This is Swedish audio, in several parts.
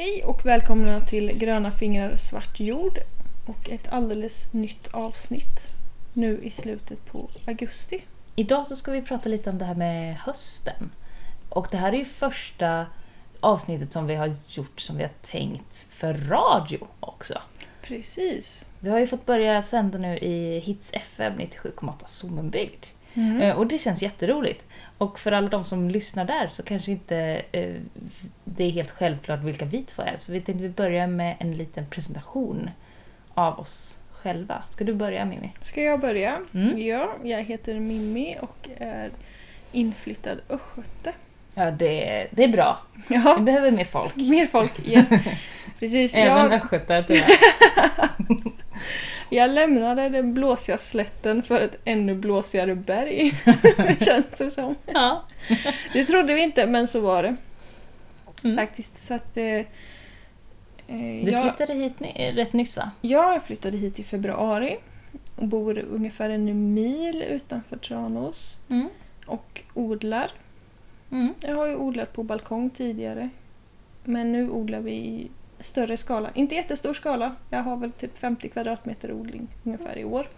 Hej och välkomna till Gröna fingrar svart jord och ett alldeles nytt avsnitt nu i slutet på augusti. Idag så ska vi prata lite om det här med hösten. Och det här är ju första avsnittet som vi har gjort som vi har tänkt för radio också. Precis. Vi har ju fått börja sända nu i Hits FM 97,8 Sommenbygd. Mm. Eh, Och det känns jätteroligt. Och för alla de som lyssnar där så kanske inte eh, det är helt självklart vilka vi två är. Så vi tänkte vi börja med en liten presentation av oss själva. Ska du börja Mimmi? Ska jag börja? Mm. Ja, jag heter Mimmi och är inflyttad östgöte. Ja, det, det är bra. Vi Ja, behöver mer folk. mer folk. Yes. Precis. Även Jag, östgötar tyvärr. jag lämnade den blåsiga slätten för ett ännu blåsigare berg. Känns det som. Ja. Det trodde vi inte, men så var det Mm. faktiskt. Så att, eh, eh, Du jag, flyttade hit ny, rätt nyss va? Ja, jag flyttade hit i februari och bor ungefär en mil utanför Tranås Mm. och odlar. Mm. Jag har ju odlat på balkong tidigare men nu odlar vi i större skala. Inte jättestor skala, jag har väl typ 50 kvadratmeter odling ungefär i år.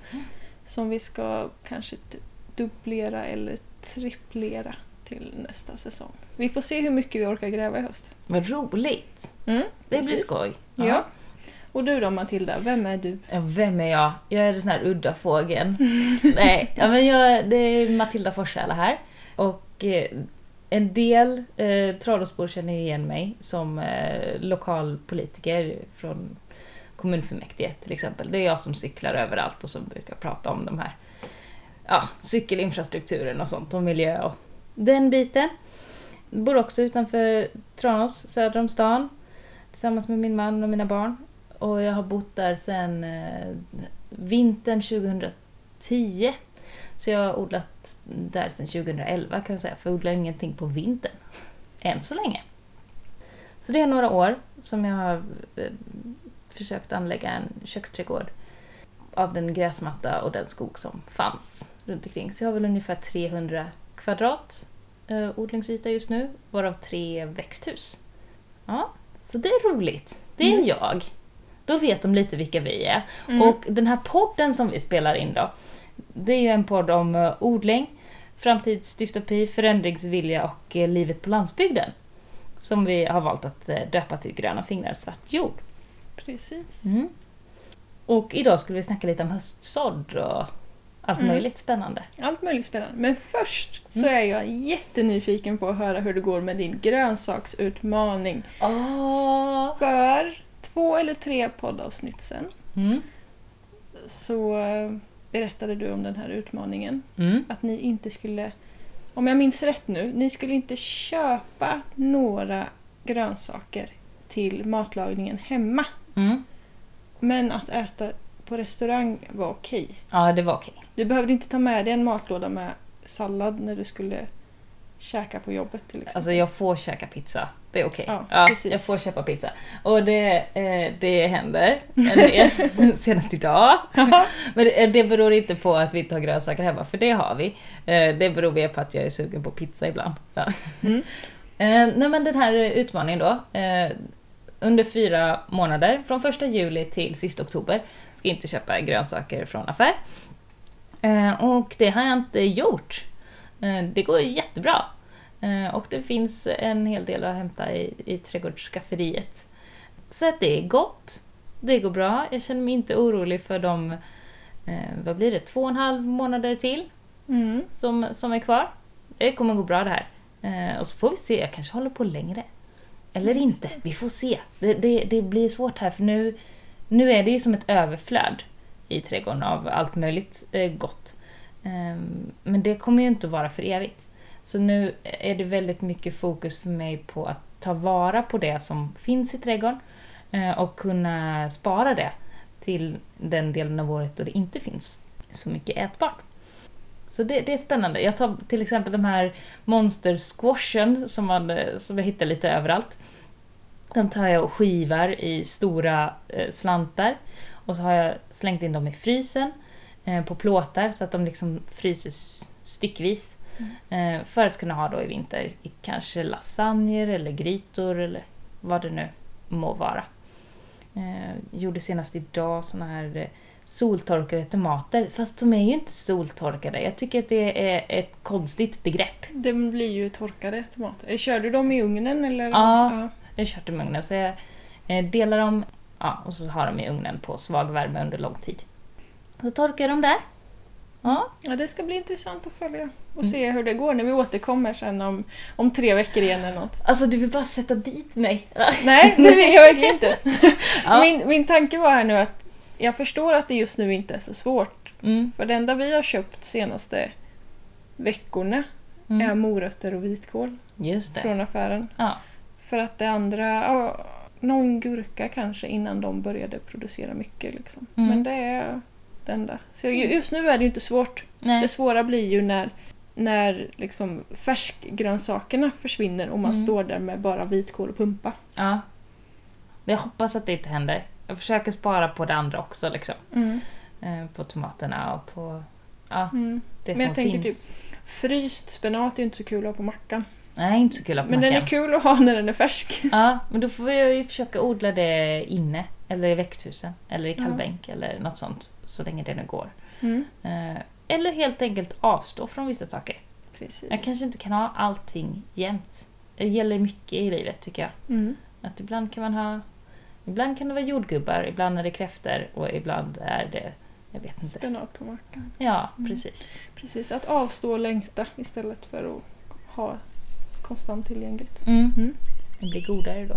Som vi ska kanske typ dubblera eller triplera till nästa säsong. Vi får se hur mycket vi orkar gräva i höst. Vad roligt! Mm, Det blir precis. skoj. Ja. Och du då Matilda, vem är du? Ja, Vem är jag? Jag är den här udda fågeln. Nej, ja, men jag, det är Matilda Forsäla här. Och eh, en del eh, Tranåsbor känner igen mig som eh, lokalpolitiker från kommunfullmäktige till exempel. Det är jag som cyklar överallt och som brukar prata om de här ja, cykelinfrastrukturen och sånt och miljö och den biten. Bor också utanför Tranås, söder om stan tillsammans med min man och mina barn. Och jag har bott där sedan eh, vintern 2010. Så jag har odlat där sedan 2011 kan jag säga, för jag odlar ingenting på vintern. Än så länge. Så det är några år som jag har eh, försökt anlägga en köksträdgård av den gräsmatta och den skog som fanns runt omkring. Så jag har väl ungefär 300 kvadrat eh, odlingsyta just nu, varav tre växthus. Ja, så det är roligt. Det är Mm. jag. Då vet de lite vilka vi är. Mm. Och den här podden som vi spelar in då, det är ju en podd om eh, odling, framtidsdystopi, förändringsvilja och eh, livet på landsbygden. Som vi har valt att eh, döpa till Gröna fingrar svart jord. Precis. Mm. Och idag skulle vi snacka lite om höstsådd och allt Mm. möjligt spännande. Allt möjligt spännande. Men först så Mm. är jag jättenyfiken på att höra hur det går med din grönsaksutmaning. Åh! För två eller tre poddavsnitt sen Mm. så berättade du om den här utmaningen. Mm. Att ni inte skulle, om jag minns rätt nu, ni skulle inte köpa några grönsaker till matlagningen hemma. Mm. Men att äta på restaurang var okej. Ja, det var okej. Du behövde inte ta med dig en matlåda med sallad när du skulle käka på jobbet till exempel. Alltså jag får käka pizza. Det är okej. Ja, Ja, precis. jag får köpa pizza. Och det, eh, det händer en del. senast idag. Men det, det beror inte på att vi inte har grönsaker hemma, för det har vi. Eh, det beror mer på att jag är sugen på pizza ibland. Ja. Mm. Eh, nej men den här utmaningen då. Eh, under fyra månader, från första juli till sista oktober, ska jag inte köpa grönsaker från affär. Eh, och det har jag inte gjort. Eh, det går jättebra. Eh, och det finns en hel del att hämta i, i trädgårdsskafferiet. Så att det är gott. Det går bra. Jag känner mig inte orolig för de, eh, vad blir det, två och en halv månader till Mm. som, som är kvar. Det kommer gå bra det här. Och så får vi se, jag kanske håller på längre. Eller inte, vi får se. Det, det, det blir svårt här för nu, nu är det ju som ett överflöd i trädgården av allt möjligt gott. Ehm, men det kommer ju inte att vara för evigt. Så nu är det väldigt mycket fokus för mig på att ta vara på det som finns i trädgården eh, och kunna spara det till den delen av året då det inte finns så mycket ätbart. Så det, det är spännande. Jag tar till exempel de här monstersquashen som, man, eh, som jag hittar lite överallt. De tar jag och skivar i stora eh, slantar och så har jag slängt in dem i frysen på plåtar så att de liksom fryses styckvis. Eh, för att kunna ha då i vinter i kanske lasagner eller grytor eller vad det nu må vara. Eh, gjorde senast idag såna här eh, soltorkade tomater, fast de är ju inte soltorkade. Jag tycker att det är ett konstigt begrepp. Det blir ju torkade tomater. Eh, Kör du dem i ugnen eller? Ja. Jag kört dem i ugnen så jag eh, delar dem ja, och så har de i ugnen på svag värme under lång tid. Så torkar dem där. Ja, Ja, det ska bli intressant att följa och Mm. se hur det går när vi återkommer sen om, om tre veckor igen eller något. alltså du vill bara sätta dit mig. Nej, det vill jag verkligen inte. Ja. Min, min tanke var här nu att jag förstår att det just nu inte är så svårt. Mm, För det enda vi har köpt senaste veckorna är mm. morötter och vitkål Just det. från affären. Ja. För att det andra, ja, någon gurka kanske innan de började producera mycket. Liksom. Mm. Men det är det enda. Så ju- just nu är det ju inte svårt. Nej. Det svåra blir ju när, när liksom färskgrönsakerna försvinner och man Mm. står där med bara vitkål och pumpa. Ja. Jag hoppas att det inte händer. Jag försöker spara på det andra också liksom. Eh, på tomaterna och på ja, Mm. det Men jag som tänker finns. typ, fryst spenat är ju inte så kul att ha på mackan. Nej, inte så kul att Men den mackan. är kul att ha när den är färsk. Ja, men då får jag ju försöka odla det inne. Eller i växthusen. Eller i kallbänk eller något sånt. Så länge det nu går. Mm. Eh, eller helt enkelt avstå från vissa saker. Precis. Jag kanske inte kan ha allting jämt. Det gäller mycket i livet tycker jag. Mm. Att ibland kan man ha... Ibland kan det vara jordgubbar, ibland är det kräftor och ibland är det... Jag vet inte. Spenat på mackan. Ja, Mm. precis. Precis, att avstå och längta istället för att ha konstant tillgängligt. Mm. Mm. Det blir godare då.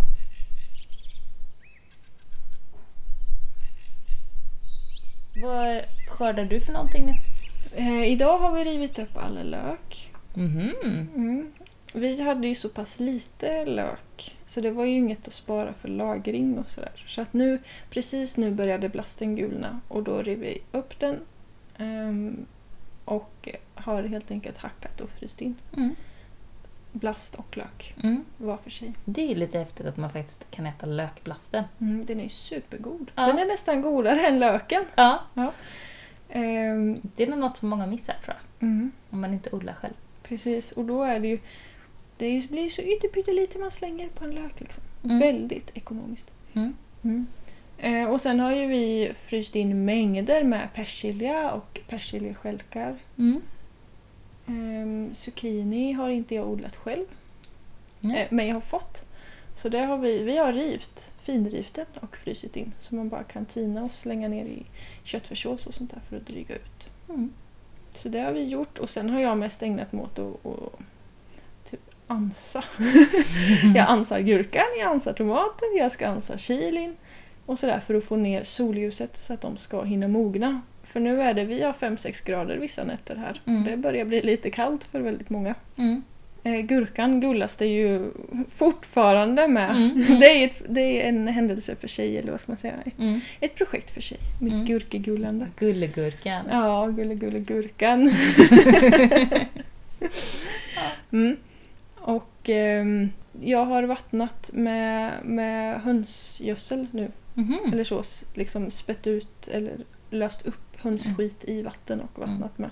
Vad skördar du för någonting nu? Eh, idag har vi rivit upp all lök. Mhm. Mm. Vi hade ju så pass lite lök så det var ju inget att spara för lagring och sådär. Så att nu, precis nu började blasten gulna och då rev vi upp den ehm, och har helt enkelt hackat och fryst in Mm. Blast och lök Mm. var för sig. Det är ju lite häftigt att man faktiskt kan äta lökblasten. Mm, den är supergod. Ja. Den är nästan godare än löken. Ja, Ehm, det är nog något som många missar tror jag. mm. Om man inte odlar själv. Precis, och då är det ju... Det blir så ytterpyttelite man slänger på en lök. Liksom. Mm. Väldigt ekonomiskt. Mm. Eh, och sen har ju vi fryst in mängder med persilja och persiljestjälkar. Mm. Ehm, zucchini har inte jag odlat själv, Nej. eh, men jag har fått. Så det har vi, vi har rivit, finrivit den och frysit in. Så man bara kan tina och slänga ner i köttfärssås och sånt där för att dryga ut. Mm. Så det har vi gjort och sen har jag mest ägnat mig åt att typ ansa. jag ansar gurkan, jag ansar tomaten, jag ska ansa chilin och sådär för att få ner solljuset så att de ska hinna mogna. För nu är det, vi har 5-6 grader vissa nätter här. Mm. Det börjar bli lite kallt för väldigt många. Mm. Eh, gurkan gullas det ju fortfarande med. Mm. Det, är ett, det är en händelse för sig, eller vad ska man säga? Mm. Ett projekt för sig, mitt Mm. gurkegullande. Gullegurkan. Ja, gulle gulle gurkan. mm. Och ehm, jag har vattnat med, med hönsgödsel nu. Mhm. Eller så, liksom spett ut eller löst upp hönsskit i vatten och vattnat med.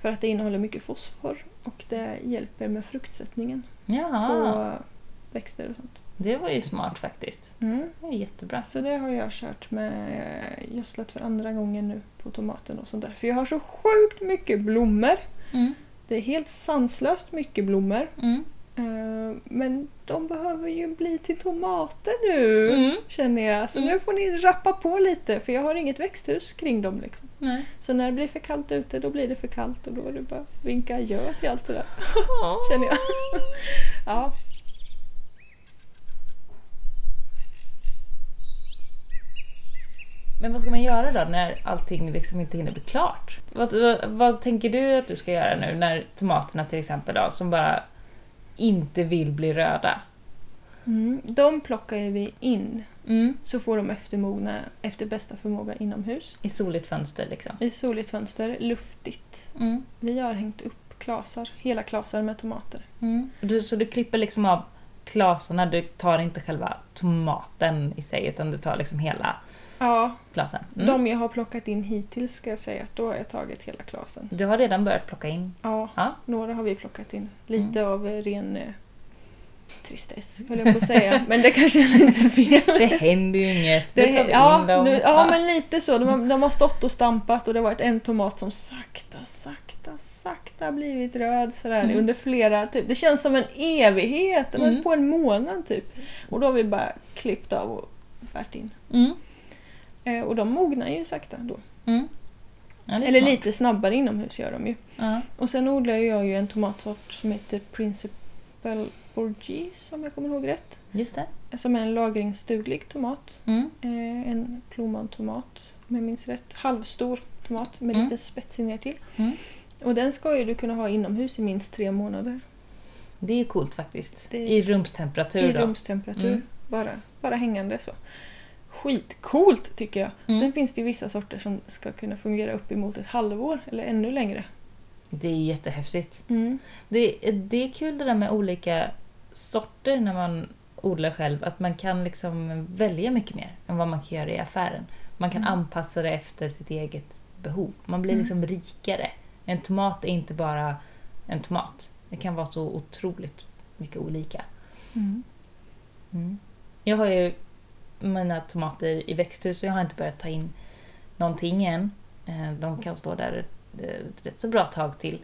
För att det innehåller mycket fosfor och det hjälper med fruktsättningen Jaha, på växter och sånt. det var ju smart faktiskt. Mm. Det är jättebra. Så det har jag kört med eh, gödslat för andra gången nu på tomaten och sånt där. För jag har så sjukt mycket blommor. Mm. Det är helt sanslöst mycket blommor. Mm. Eh, Men de behöver ju bli till tomater nu, Mm. känner jag. Så Mm. nu får ni rappa på lite, för jag har inget växthus kring dem. Liksom. Nej. Så när det blir för kallt ute, då blir det för kallt och då är det bara vinka adjö till allt det där. Känner jag. Ja. Men vad ska man göra då när allting liksom inte hinner bli klart? Vad, vad, vad tänker du att du ska göra nu när tomaterna till exempel då, som bara inte vill bli röda? Mm. De plockar ju vi in, Mm. så får de eftermogna efter bästa förmåga inomhus. I soligt fönster liksom. I soligt fönster, luftigt. Mm. Vi har hängt upp klasar, hela klasar med tomater. Mm. Du, så du klipper liksom av klasarna, du tar inte själva tomaten i sig utan du tar liksom hela Ja, klasen? Mm. de jag har plockat in hittills ska jag säga att då har jag tagit hela klasen. Du har redan börjat plocka in? Ja, Ja. några har vi plockat in. Lite av eh, ren eh, tristess, höll jag på att säga. Men det kanske är lite fel. Det händer ju inget. Det, tar vi ja, nu, ja, men lite så. De, har- de har stått och stampat och det har varit en tomat som sakta, sakta, sakta blivit röd sådär Mm. under flera, typ. Det känns som en evighet. Mm. på en månad typ. Och då har vi bara klippt av och färt in. Mm. Eh, och de mognar ju sakta då. Mm. Ja, Eller smart. lite snabbare inomhus gör de ju. Ja. Och sen odlar jag ju en tomatsort som heter Principal Bourgeois om jag kommer ihåg rätt. Just det. Som är en lagringsduglig tomat. Mm. Eh, en plommontomat om jag minns rätt. Halvstor tomat med Mm. lite spetsig ner till. Mm. Och den ska ju du kunna ha inomhus i minst tre månader. Det är ju coolt faktiskt. Det- I rumstemperatur I då. rumstemperatur. Mm. Bara, bara hängande så. Skitcoolt tycker jag. Mm. Sen finns det ju vissa sorter som ska kunna fungera uppemot ett halvår eller ännu längre. Det är jättehäftigt. Mm. Det, det är kul det där med olika sorter när man odlar själv. Att man kan liksom välja mycket mer än vad man kan göra i affären. Man kan Mm. anpassa det efter sitt eget behov. Man blir Mm. liksom rikare. En tomat är inte bara en tomat. Det kan vara så otroligt mycket olika. Mm. Mm. Jag har ju mina tomater i växthus och jag har inte börjat ta in någonting än. Eh, De kan stå där ett rätt så bra tag till.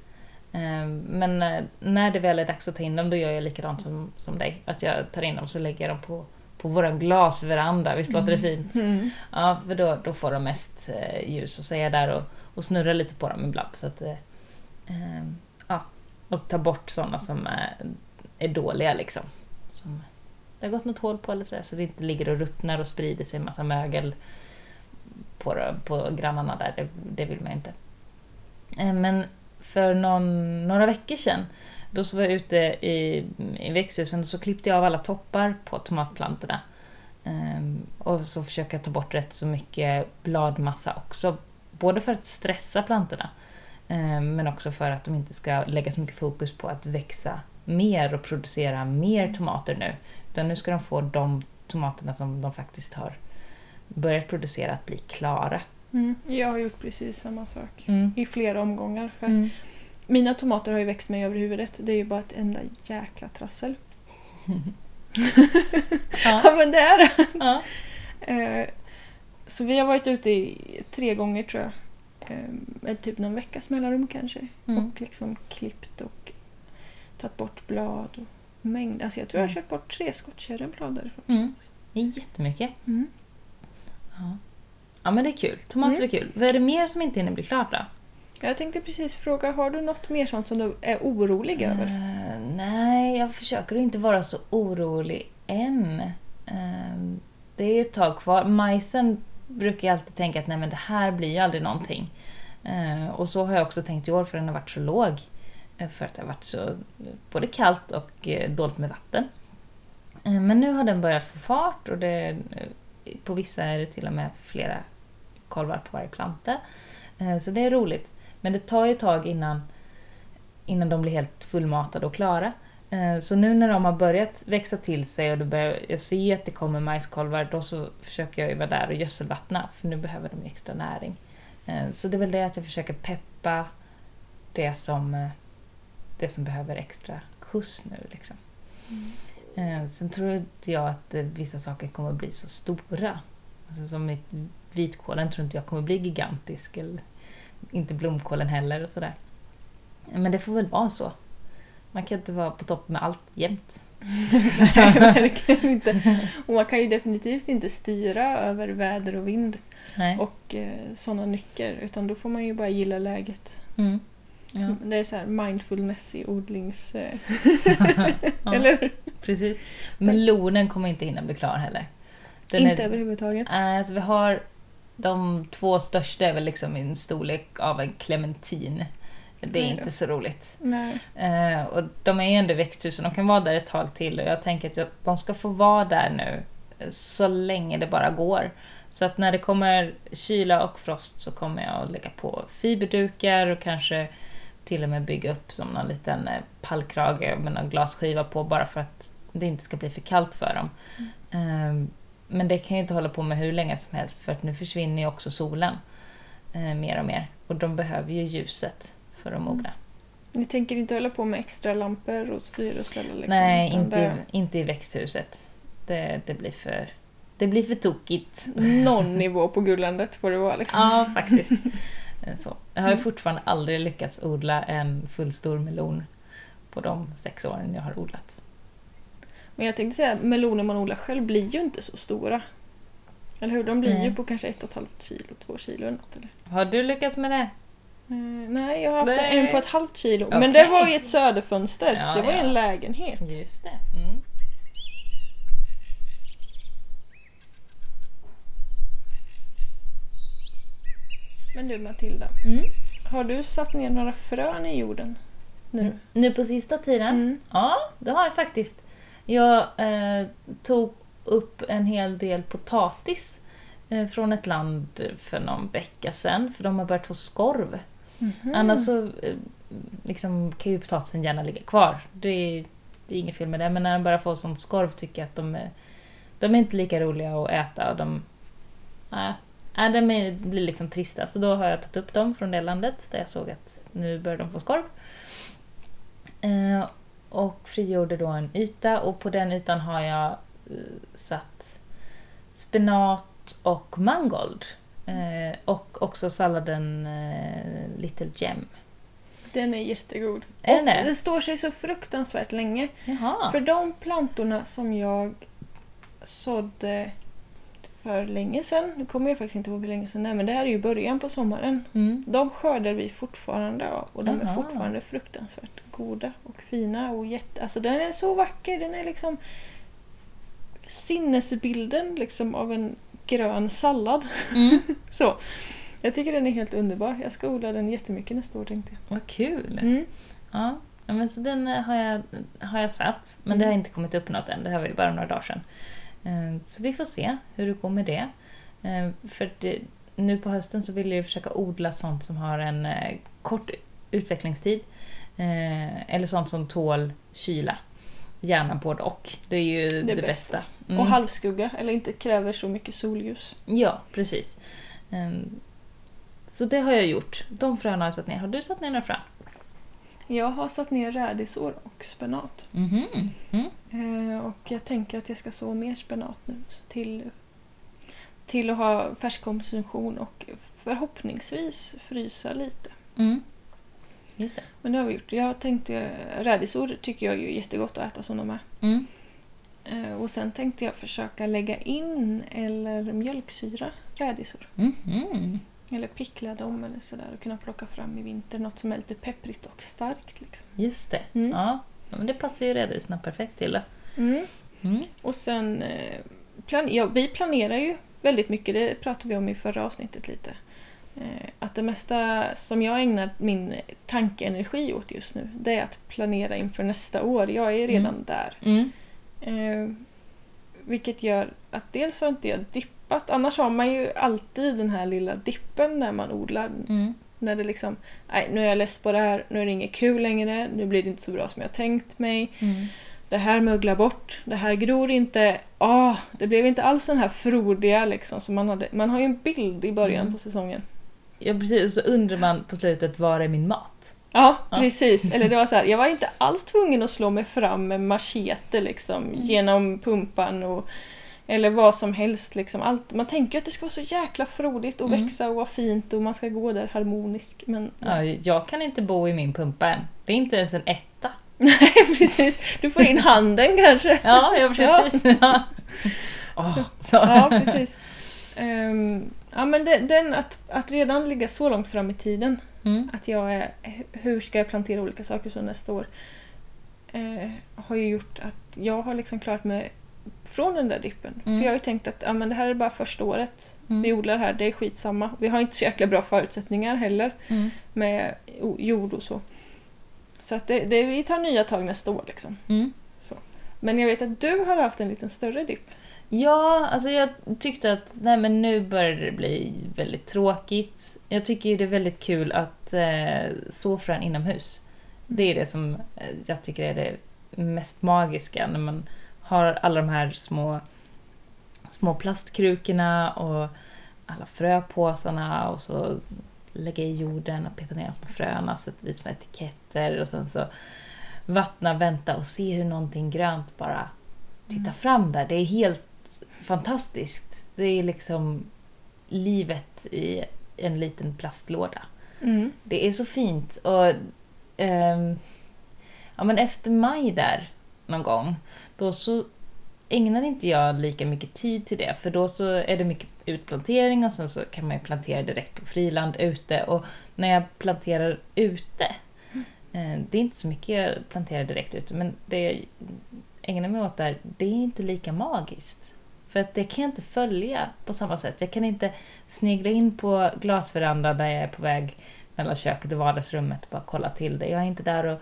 Eh, Men eh, när det väl är dags att ta in dem då gör jag likadant som, som dig. Att jag tar in dem så lägger jag dem på, på vår glasveranda. Visst låter det fint? Mm. Ja, för då, då får de mest eh, ljus och så är jag där och, och snurrar lite på dem ibland. Så att, eh, eh, ja, och tar bort sådana som är, är dåliga liksom. Som det har gått något hål på eller sådär så det inte ligger och ruttnar och sprider sig en massa mögel på, på grannarna där. Det, det vill man ju inte. Eh, men för någon, några veckor sedan då så var jag ute i, i växthusen och så klippte jag av alla toppar på tomatplantorna. Ehm, och så försöker jag ta bort rätt så mycket bladmassa också. Både för att stressa plantorna ehm, men också för att de inte ska lägga så mycket fokus på att växa mer och producera mer tomater nu. Utan nu ska de få de tomaterna som de faktiskt har börjat producera att bli klara. Mm. Jag har gjort precis samma sak. Mm. I flera omgångar. För Mm. Mina tomater har ju växt mig över huvudet. Det är ju bara ett enda jäkla trassel. Ja. Ja men det är det. Ja. Eh, Så vi har varit ute i tre gånger tror jag. Eh, Med typ någon veckas mellanrum kanske. Mm. Och liksom klippt och tagit bort blad och mängd. Alltså jag tror jag har Mm. kört bort tre skottkärrenblad därifrån. Mm. det är jättemycket. Mm. Ja. ja men det är kul. Tomater Mm. är kul. Vad är det mer som inte hinner bli klart då? Jag tänkte precis fråga, har du något mer sånt som du är orolig över? Eh, nej, jag försöker inte vara så orolig än. Eh, det är ju ett tag kvar. Majsen brukar jag alltid tänka att nej men det här blir ju aldrig någonting. Eh, och så har jag också tänkt i år för den har varit så låg. Eh, för att det har varit så eh, både kallt och eh, dåligt med vatten. Men nu har den börjat få fart och det, på vissa är det till och med flera kolvar på varje planta. Så det är roligt. Men det tar ju ett tag innan innan de blir helt fullmatade och klara. Så nu när de har börjat växa till sig och börjar, jag ser att det kommer majskolvar, då så försöker jag ju vara där och gödselvattna, för nu behöver de extra näring. Så det är väl det att jag försöker peppa det som, det som behöver extra skjuts nu. Liksom. Eh, Sen tror inte jag att eh, vissa saker kommer bli så stora. Alltså som vitkålen tror inte jag kommer bli gigantisk, eller inte blomkålen heller och sådär. Men det får väl vara så. Man kan inte vara på topp med allt jämt. Nej, verkligen inte. Och man kan ju definitivt inte styra över väder och vind Nej. och eh, sådana nycker. Utan då får man ju bara gilla läget. Mm. Ja. Det är så här mindfulness i odlings... Eh, Ja, Eller hur? precis. Melonen kommer inte hinna bli klar heller. Den Inte är, överhuvudtaget. Nej, alltså vi har de två största är väl liksom i en storlek av en clementin. Det är inte så roligt. Eh, och de är ju ändå i växthusen, de kan vara där ett tag till och jag tänker att jag, de ska få vara där nu så länge det bara går. Så att när det kommer kyla och frost så kommer jag att lägga på fiberdukar och kanske till och med bygga upp som någon liten eh, pallkrage med någon glasskiva på bara för att det inte ska bli för kallt för dem. Eh, men det kan ju inte hålla på med hur länge som helst för att nu försvinner ju också solen eh, mer och mer och de behöver ju ljuset för att mogna. Ni tänker inte hålla på med extra lampor och styr och ställa liksom? Nej, inte, det- inte i växthuset. Det, det, blir för, det blir för tokigt. Någon nivå på gullandet får det vara liksom. Ja, faktiskt. Eh, Så. Jag har ju fortfarande aldrig lyckats odla en fullstor melon på de sex åren jag har odlat. Men jag tänkte säga, meloner man odlar själv blir ju inte så stora. Eller hur? De blir Nej. ju på kanske ett och ett halvt kilo, två kilo eller något. Eller? Har du lyckats med det? Eh, nej, jag har haft Nej. en på ett halvt kilo. Men Okej. det var i ett söderfönster. Ja, det var i ja. en lägenhet. Just det. Mm. Men du Matilda, Mm. har du satt ner några frön i jorden nu? Nu på sista tiden? Mm. Ja, det har jag faktiskt. Jag eh, tog upp en hel del potatis eh, från ett land för någon vecka sedan, för de har börjat få skorv. Mhm. Annars så eh, liksom, kan ju potatisen gärna ligga kvar. Det är, det är inget fel med det, men när de börjar få sånt skorv tycker jag att de är, de är inte lika roliga att äta. Och de, nej, nej, de blir liksom trista. Så då har jag tagit upp dem från det landet där jag såg att nu börjar de få skorv. Eh, och frigjorde då en yta och på den ytan har jag eh, satt spenat och mangold. Eh, och också salladen eh, Little Gem. Den är jättegod. Är och den det? det står sig så fruktansvärt länge. Jaha. För de plantorna som jag sådde för länge sedan, nu kommer jag faktiskt inte ihåg hur länge sedan är, men det här är ju början på sommaren. Mm. De skördar vi fortfarande av och de är Jaha. fortfarande fruktansvärt goda och fina och jätte... Alltså den är så vacker, den är liksom sinnesbilden liksom av en grön sallad. Mm. Så. Jag tycker den är helt underbar. Jag ska odla den jättemycket nästa år tänkte jag. Vad kul. Mm. Ja, men så den eh, har jag, har jag satt, men det har inte kommit upp något än. Det här var ju bara några dagar sedan. Eh, Så vi får se hur det går med det. Eh, För det, nu på hösten så vill jag försöka odla sånt som har en eh, kort utvecklingstid. Eller sånt som tål kyla. Gärna både och. Det är ju det, bästa. bästa. Mm. Och halvskugga, eller inte kräver så mycket solljus. Ja, precis. Så det har jag gjort. De fröna har jag satt ner. Har du satt ner några frön? Jag har satt ner rädisor och spenat. Mhm. Mm. Och jag tänker att jag ska så mer spenat nu till, till att ha färskkonsumtion och förhoppningsvis frysa lite. Mm. Just det. Men det har vi gjort. Jag tänkte, rädisor tycker jag är ju jättegott att äta som de är. Mm. Eh, och sen tänkte jag försöka lägga in eller mjölksyra rädisor. Mhm. Eller pickla dem eller sådär och kunna plocka fram i vinter något som är lite pepprigt och starkt. Liksom. Just det. Mm. Ja. men det passar ju rädisarna perfekt till. Mm. Mm. Och sen, eh, plan- ja, vi planerar ju väldigt mycket, det pratade vi om i förra avsnittet lite. Eh, att det mesta som jag ägnar min tankeenergi åt just nu, det är att planera inför nästa år. Jag är redan Mm. där. Mm. Eh, vilket gör att dels har inte jag dippat, annars har man ju alltid den här lilla dippen när man odlar. Mm. När det liksom, nej nu är jag less på det här, nu är det inget kul längre, nu blir det inte så bra som jag tänkt mig. Mm. Det här möglar bort, det här gror inte. Ah, det blev inte alls den här frodiga liksom som man hade. Man har ju en bild i början Mm. på säsongen. Ja, precis. Och så undrar man på slutet, var är min mat? Ja, Ja. precis. Eller det var så här, jag var inte alls tvungen att slå mig fram med machete liksom Mm. genom pumpan och eller vad som helst. Liksom. Allt, man tänker att det ska vara så jäkla frodigt och Mm. växa och vara fint och man ska gå där harmonisk. Men Ja, jag kan inte bo i min pumpa än. Det är inte ens en etta. nej, precis. Du får in handen kanske. Ja, ja precis. Ja. Åh, så. Ja, precis. Ehm, ja, men det, den att, att redan ligga så långt fram i tiden Mm. att jag är, hur ska jag plantera olika saker så nästa år eh, har ju gjort att jag har liksom klarat mig från den där dippen. Mm. För jag har ju tänkt att ja, men det här är bara första året Mm. vi odlar här, det är skitsamma. Vi har inte så jäkla bra förutsättningar heller Mm. med jord och så. Så att det, det, vi tar nya tag nästa år liksom. Mm. Men jag vet att du har haft en liten större dipp. Ja, alltså jag tyckte att nej men nu börjar det bli väldigt tråkigt. Jag tycker ju det är väldigt kul att eh, så frön inomhus. Det är det som eh, jag tycker är det mest magiska när man har alla de här små, små plastkrukorna och alla fröpåsarna och så lägga i jorden och peta ner de små fröna, sätta dit små etiketter och sen så vattna, vänta och se hur någonting grönt bara tittar fram där. Det är helt fantastiskt. Det är liksom livet i en liten plastlåda. Mm. Det är så fint. Och ehm, ja, men efter maj där någon gång, då så ägnar inte jag lika mycket tid till det. För då så är det mycket utplantering och sen så kan man ju plantera direkt på friland ute. Och när jag planterar ute, eh, det är inte så mycket jag planterar direkt ute, men det jag ägnar mig åt där, det är inte lika magiskt. För att det kan jag inte följa på samma sätt. Jag kan inte snegla in på glasverandan där jag är på väg mellan köket och vardagsrummet och bara kolla till det. Jag är inte där och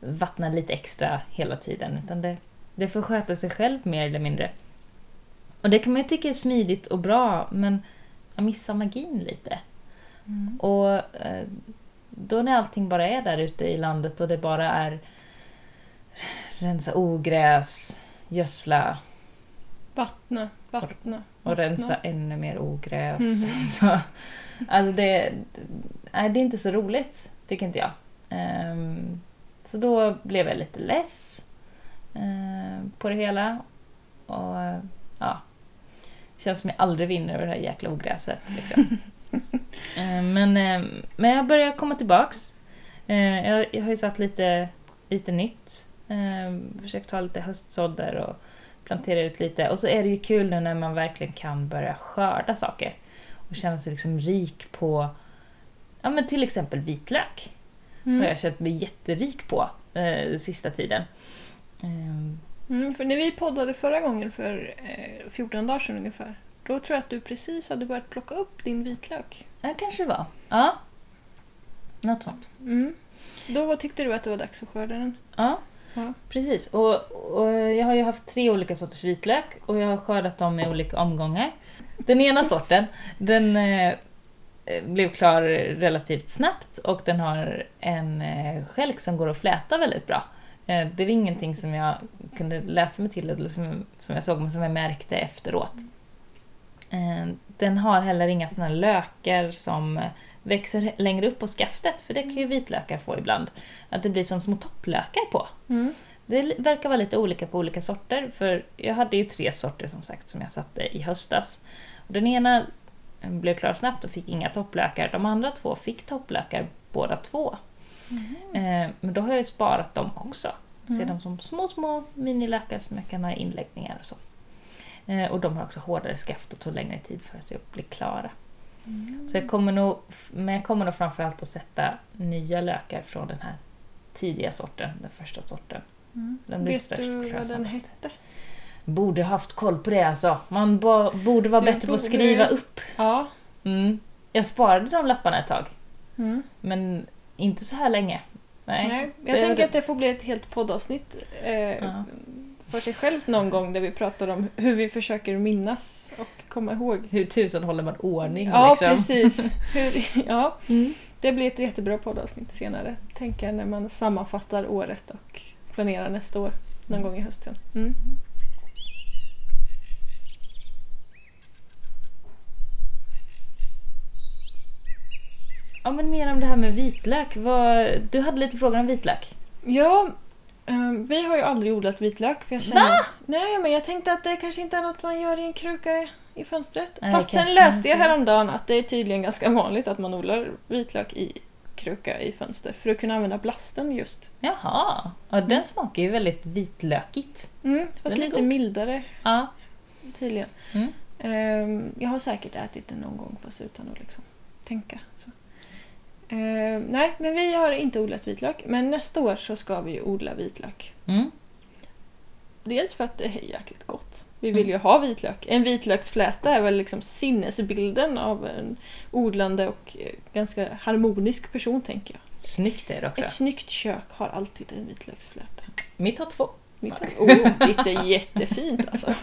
vattnar lite extra hela tiden, utan det, det får sköta sig själv mer eller mindre. Och det kan man ju tycka är smidigt och bra, men jag missar magin lite. Mm. Och eh, då när allting bara är där ute i landet och det bara är rensa ogräs, gödsla Vattna, vattna. och rensa vattna. ännu mer ogräs. Mhm. Så, alltså det, nej, det är inte så roligt, tycker inte jag. Ehm, så då blev jag lite less på det hela. Och ja, känns som jag aldrig vinner över det här jäkla ogräset. Liksom. Eh, men, eh, men jag börjar komma tillbaks. Eh, jag, jag har ju satt lite, lite nytt. Eh, försökt ta lite höstsådder och plantera ut lite. Och så är det ju kul nu när man verkligen kan börja skörda saker. Och känna sig liksom rik på ja, men till exempel vitlök. har Mm. jag känt mig jätterik på eh, sista tiden. Ehm, Mm, för när vi poddade förra gången för eh, 14 dagar sedan ungefär, då tror jag att du precis hade börjat plocka upp din vitlök. Ja, kanske det var. Ja. Något sånt. Mm. Då tyckte du att det var dags att skörda den. Ja, Ja. precis. Och, och jag har ju haft tre olika sorters vitlök och jag har skördat dem i olika omgångar. Den ena sorten, den eh, blev klar relativt snabbt och den har en eh, skälk som går att fläta väldigt bra. Eh, det var ingenting som jag kunde läsa mig till eller som, som jag såg men som jag märkte efteråt. Eh, den har heller inga här lökar som eh, växer längre upp på skaftet för det kan ju vitlökar få ibland. Att det blir som små topplökar på. Mm. Det verkar vara lite olika på olika sorter, för jag hade ju tre sorter som sagt som jag satte i höstas. Den ena blev klar snabbt och fick inga topplökar. De andra två fick topplökar båda två. Eh, men då har jag sparat dem också. Ser Mm. dem som små, små minilökar som jag kan ha i inläggningar och så. Eh, och de har också hårdare skaft och tog längre tid för sig att bli klara. Mm. Så jag kommer nog, men jag kommer nog framförallt att sätta nya lökar från den här tidiga sorten, den första sorten. Mm. Den Vet du vad den hette? Borde haft koll på det alltså. Man ba, borde vara Du bättre på borde- att skriva upp. Ja. Mm. Jag sparade de lapparna ett tag, Mm. men inte så här länge. Nej. Nej, jag tänker det. att det får bli ett helt poddavsnitt eh, Ja. för sig självt någon gång där vi pratar om hur vi försöker minnas och komma ihåg. Hur tusen håller man ordning Ja, liksom? precis. Hur, ja, Mm. det blir ett jättebra poddavsnitt senare, tänker jag, när man sammanfattar året och planerar nästa år någon gång i hösten. Mm. Ja men mer om det här med vitlök. Vad, du hade lite frågor om vitlök. Ja, eh, vi har ju aldrig odlat vitlök. För jag känner, Nej, men jag tänkte att det kanske inte är något man gör i en kruka i fönstret. Nej, Fast sen läste jag inte. häromdagen att det är tydligen ganska vanligt att man odlar vitlök i kruka i fönster för att kunna använda blasten just. Jaha, ja, den smakar ju väldigt vitlökigt. Mm, fast Den lite god. mildare Ja. tydligen. Mm. Ehm, jag har säkert ätit det någon gång fast utan att liksom tänka. Så. Ehm, nej, men vi har inte odlat vitlök. Men nästa år så ska vi odla vitlök. Mm. Dels för att det är jäkligt gott. Vi vill ju ha vitlök. En vitlöksfläta är väl liksom sinnesbilden av en odlande och eh, ganska harmonisk person tänker jag. Snyggt är det också. Ett snyggt kök har alltid en vitlöksfläta. Mitt har två. Mitt oh, ditt är jättefint alltså.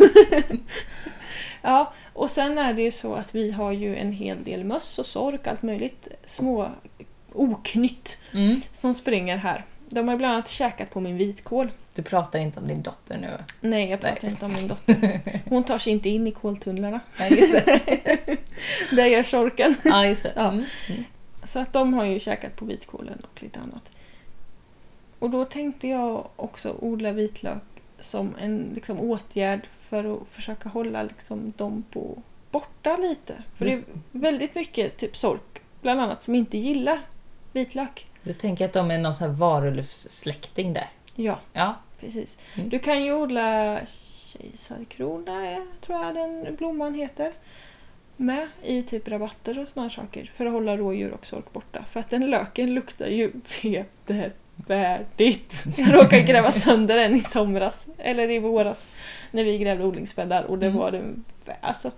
ja, och sen är det ju så att vi har ju en hel del möss och sork, allt möjligt små oknytt Mm. som springer här. De har bland annat käkat på min vitkål. Du pratar inte om din dotter nu. Nej, jag pratar Nej. inte om min dotter. Hon tar sig inte in i koltunnlarna. Nej, just det. Det gör sorken. Ja, just det. Ja. Mm. Mm. Så att de har ju käkat på vitkålen och lite annat. Och då tänkte jag också odla vitlök som en liksom, åtgärd för att försöka hålla liksom, dem på borta lite. För det är väldigt mycket typ sork, bland annat, som inte gillar vitlök. Du tänker att de är någon sån här varulvssläkting där? Ja, Ja. precis. Mm. Du kan ju odla kejsarkrona, eh, tror jag den blomman heter. Med i typ rabatter och såna här saker. För att hålla rådjur och sork borta. För att den löken luktar ju vedervärdigt. Jag råkade gräva sönder den i somras. Eller i våras. När vi grävde odlingsbäddar. Och det Mm. var den... Alltså,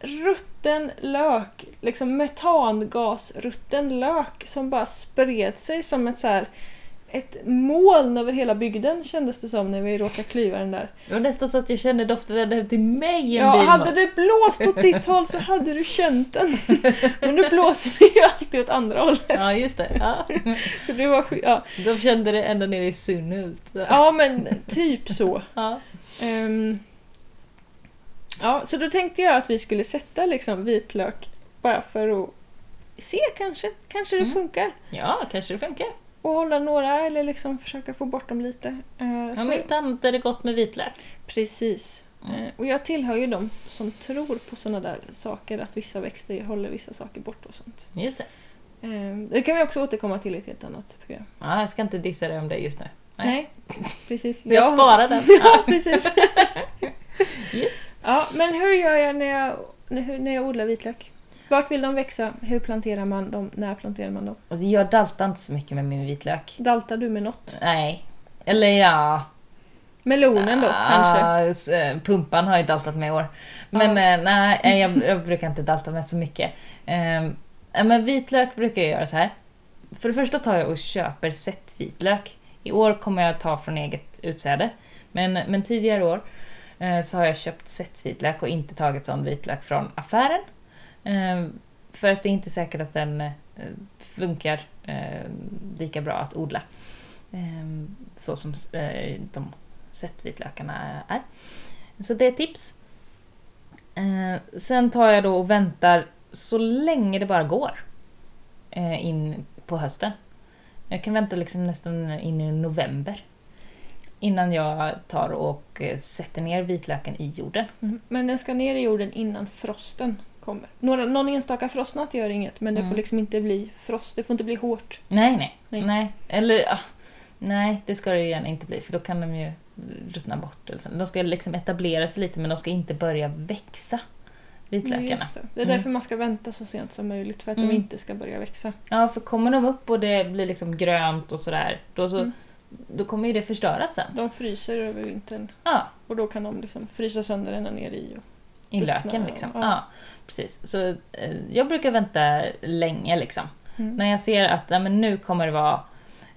rutten lök, liksom metangasrutten lök som bara spred sig som ett så här ett moln över hela bygden kändes det som när vi råkade klyva den där. Det var nästan så att jag kände doften ända hem till mig en Ja, bil. hade det blåst åt ditt håll så hade du känt den. Men nu blåser det ju alltid åt andra hållet. Ja, just det. Ja. Så det var ja. De kände det ända ner i Sunhult. ja, men typ så. Ja. Ehm, ja, så då tänkte jag att vi skulle sätta liksom vitlök bara för att se kanske. Kanske det Mm. funkar. ja, kanske det funkar. Och hålla några eller liksom försöka få bort dem lite. Uh, Om inte annat är det gott med vitlök. Precis. Mm. Eh, och jag tillhör ju de som tror på sådana där saker, att vissa växter håller vissa saker bort och sånt. Just det. Eh, det kan vi också återkomma till i ett helt annat program. Ja, jag ska inte dissa dig om det just nu. Nej. Nej, precis. Jag sparar den. ja, precis. Yes. ja, men hur gör jag när jag, när jag odlar vitlök? Vart vill de växa? Hur planterar man dem? När planterar man dem? Alltså, jag daltar inte så mycket med min vitlök. Daltar du med något? Nej. Eller ja... Melonen då, kanske? Eh, Pumpan har jag daltat med i år. Men eh, nej, jag, jag brukar inte dalta med så mycket. Eh, men vitlök brukar jag göra så här. För det första tar jag och köper sett vitlök. I år kommer jag ta från eget utsäde. Men, men tidigare år eh, så har jag köpt sett vitlök och inte tagit sån vitlök från affären. Ehm, för att det är inte säkert att den eh, funkar ehm, lika bra att odla. Ehm, så som eh, de sättvitlökarna är. Så det är ett tips. Sen tar jag då och väntar så länge det bara går eh, in på hösten. Jag kan vänta liksom nästan in i november innan jag tar och sätter ner vitlöken i jorden. Mm. Men den ska ner i jorden innan frosten kommer. Några, någon enstaka frostnatt gör inget, men det Mm. får liksom inte bli frost. Det får inte bli hårt. Nej, nej. Nej. nej. Eller, ah, nej, det ska det ju gärna inte bli för då kan de ju ruttna bort. Eller så. De ska liksom etablera sig lite men de ska inte börja växa, vitlökarna. Det. det är Mm. därför man ska vänta så sent som möjligt, för att Mm. de inte ska börja växa. Ja, för kommer de upp och det blir liksom grönt och sådär, då, så, Mm. då kommer ju det förstöras sen. De fryser över vintern Ja, och då kan de liksom frysa sönder ända ner i. Och... i löken liksom. ja. Ja. Precis. Så eh, jag brukar vänta länge liksom. Mm. När jag ser att ja, men nu kommer det vara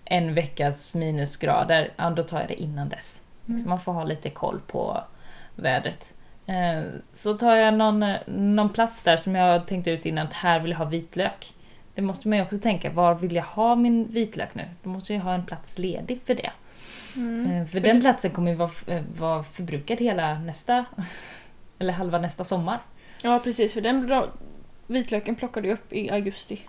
en veckas minusgrader, ja, då tar jag det innan dess. Mm. Så man får ha lite koll på vädret. Eh, Så tar jag någon, någon plats där som jag tänkt ut innan att här vill jag ha vitlök. Det måste man ju också tänka, var vill jag ha min vitlök nu? Då måste jag ha en plats ledig för det. Mm. Eh, För, För den platsen kommer ju vara, eh, vara förbrukad hela nästa, eller halva nästa sommar. Ja precis, för den vitlöken plockar du upp i augusti.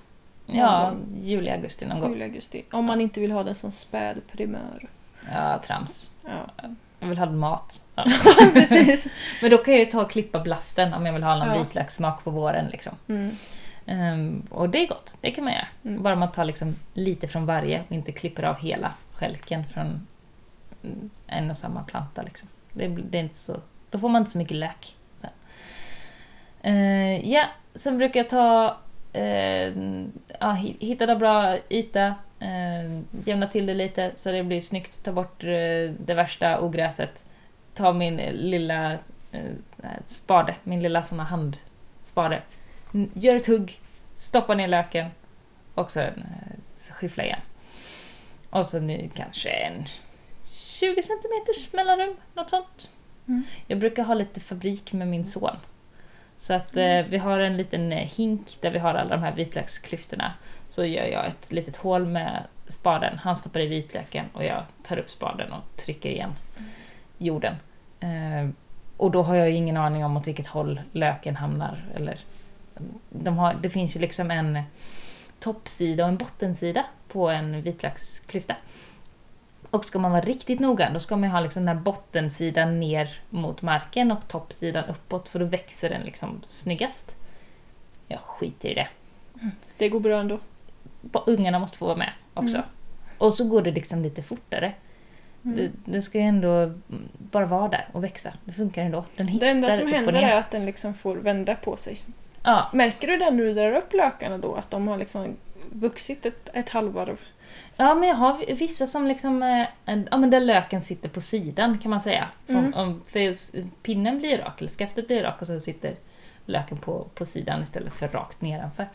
Ja, juli, augusti någon gång. Juli, augusti. Om man inte vill ha den som späd primör. Ja, trams. Ja, Jag vill ha mat. Ja. precis. Men då kan jag ju ta och klippa blasten om jag vill ha någon Ja. vitlökssmak på våren. Liksom. Mm. Ehm, och det är gott, det kan man göra. Mm. Bara man tar liksom lite från varje och inte klipper av hela skälken från en och samma planta. Liksom. Det, det är inte så, då får man inte så mycket lök. Eh, ja, sen brukar jag ta, eh, ja, hi- hitta en bra yta, eh, jämna till det lite så det blir snyggt, ta bort eh, det värsta ogräset. Ta min lilla eh, spade, min lilla såna handspade. Gör ett hugg, stoppa ner löken och sen eh, skyffla igen. Och så nu kanske en 20 centimeters mellanrum, något sånt. Mm. Jag brukar ha lite fabrik med min son. Så att eh, vi har en liten eh, hink där vi har alla de här vitlöksklyftorna. Så gör jag ett litet hål med spaden. Han stoppar i vitlöken och jag tar upp spaden och trycker igen jorden. Eh, och då har jag ju ingen aning om åt vilket håll löken hamnar eller de har, det finns ju liksom en toppsida och en bottensida på en vitlöksklyfta. Och ska man vara riktigt noga då ska man ha liksom den här bottensidan ner mot marken och toppsidan uppåt för då växer den liksom snyggast. Jag skiter i det. Det går bra ändå. Ungarna måste få vara med också. Mm. Och så går det liksom lite fortare. Mm. Det, det ska ju ändå mm, bara vara där och växa. Det funkar ändå. Den Det enda som händer är att den liksom får vända på sig. Ja, Märker du det när du drar upp lökarna då? Att de har liksom vuxit ett, ett halvvarv? Ja, men jag har vissa som liksom, eh, ja men där löken sitter på sidan kan man säga. Mm. om, för pinnen blir rak, eller skaftet blir rak och så sitter löken på, på sidan istället för rakt nedanför.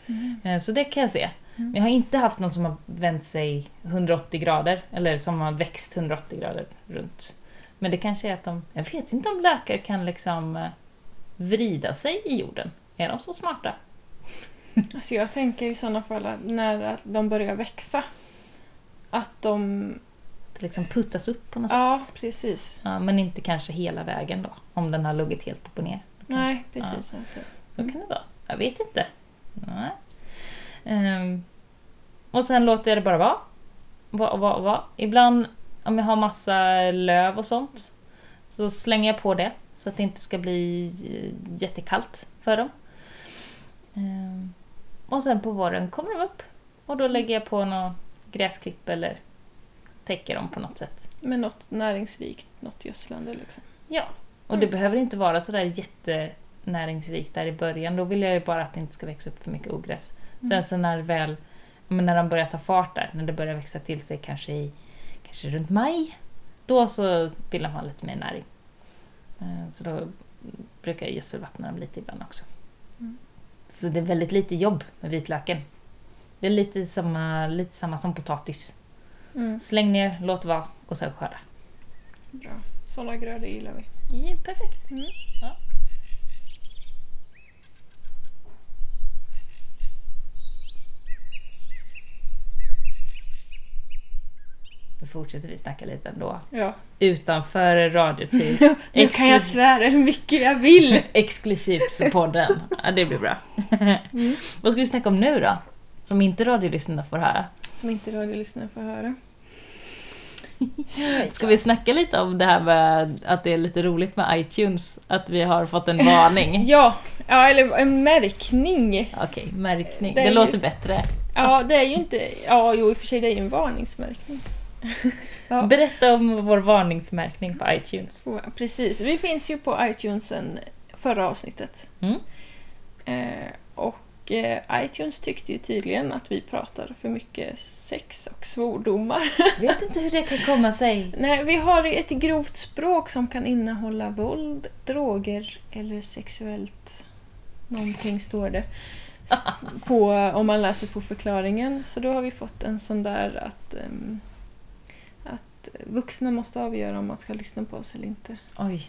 Eh, Så det kan jag se. Mm. Men jag har inte haft någon som har vänt sig 180 grader, eller som har växt 180 grader runt. Men det kanske är att de, jag vet inte om lökar kan liksom eh, vrida sig i jorden. Är de så smarta? Alltså jag tänker i sådana fall att när de börjar växa. Att de... Det liksom puttas upp på något sätt. Ja, precis. Ja, men inte kanske hela vägen då, om den har luggit helt upp och ner. Då kan- Nej, precis. inte. Så kan det vara. Jag vet inte. Nej. Ehm, och sen låter jag det bara vara. Va, va, va. Ibland om jag har massa löv och sånt så slänger jag på det så att det inte ska bli eh, jättekallt för dem. Ehm, och sen på våren kommer de upp och då lägger jag på något gräsklipp eller täcker dem på något sätt. Med något näringsrikt, något gödslande liksom. Ja, och det Mm. behöver inte vara sådär jättenäringsrikt där i början. Då vill jag ju bara att det inte ska växa upp för mycket ogräs. Sen Mm. så när det väl, men när de börjar ta fart där, när det börjar växa till sig kanske i kanske runt maj, då så de ha lite mer näring. Eh, Så då brukar jag gödselvattna dem lite ibland också. Mm. Så det är väldigt lite jobb med vitlöken. Det är lite samma, lite samma som potatis. Mm. Släng ner, låt vara och sen skörda. Bra. Sådana grödor gillar vi. Ja, perfekt. Mm. Ja. Nu fortsätter vi snacka lite ändå. Ja. Utanför radiotid. Nu kan jag svära hur mycket jag vill. Exklusivt för podden. Ja, det blir bra. Mm. Vad ska vi snacka om nu då? Som inte radiolyssnarna får höra. Som inte radiolyssnare får höra. Ska vi snacka lite om det här med att det är lite roligt med iTunes? Att vi har fått en varning. Ja, ja eller en märkning. Okej, märkning. Det Det, ju- låter bättre. Ja, det är ju inte... Ja, jo i och för sig det är ju en varningsmärkning. Ja. Berätta om vår varningsmärkning på iTunes. Ja, Precis, vi finns ju på iTunes sen förra avsnittet. Mm. Eh, och eh, iTunes tyckte ju tydligen att vi pratar för mycket sex och svordomar. Vet inte hur det kan komma sig. Nej, vi har ett grovt språk som kan innehålla våld, droger eller sexuellt någonting står det. På, om man läser på förklaringen. Så då har vi fått en sån där att, ehm, att vuxna måste avgöra om man ska lyssna på oss eller inte. Oj.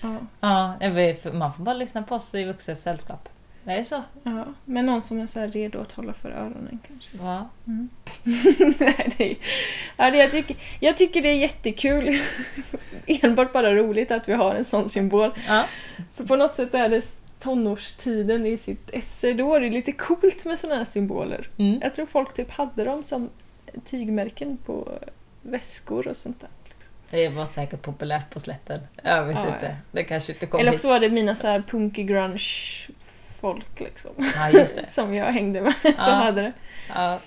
Ja, Ja, man får bara lyssna på oss i vuxet sällskap. Det är så. ja. Men någon som är så redo att hålla för öronen kanske. Ja. Mm. Nej, det är, ja, det, jag, tycker, jag tycker det är jättekul. Enbart bara roligt att vi har en sån symbol. ja. För på något sätt är det tonårstiden i sitt esse. Då är det lite coolt med såna här symboler. Mm. Jag tror folk typ hade dem som tygmärken på väskor och sånt där. Liksom. Det var säkert populärt på slätten. Jag vet Ja, inte. ja. Det kanske inte kom Eller hit. också var det mina så här punky grunge folk liksom. Ja, som jag hängde med Ja. som hade det. Ja.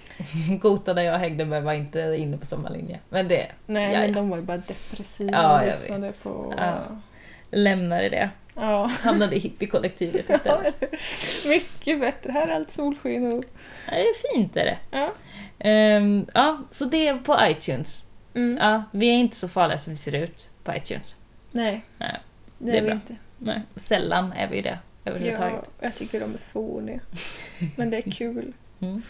Gota där jag hängde med var inte inne på samma linje. Men det, Nej Ja, men de var ju bara depressiva Ja, och lyssnade på... Ja. lämnade det. Ja. Hamnade i hippiekollektivet istället. Mycket bättre. Här är allt solsken och... Ja, det är fint är det. Ja. Ehm, ja, så det är på iTunes. Mm. Ja, vi är inte så farliga som vi ser ut på iTunes. Nej, Nej, det, det är är vi bra. inte. Nej, sällan är vi det Ja, överhuvudtaget. jag tycker de är fåniga. Men det är kul. Mm.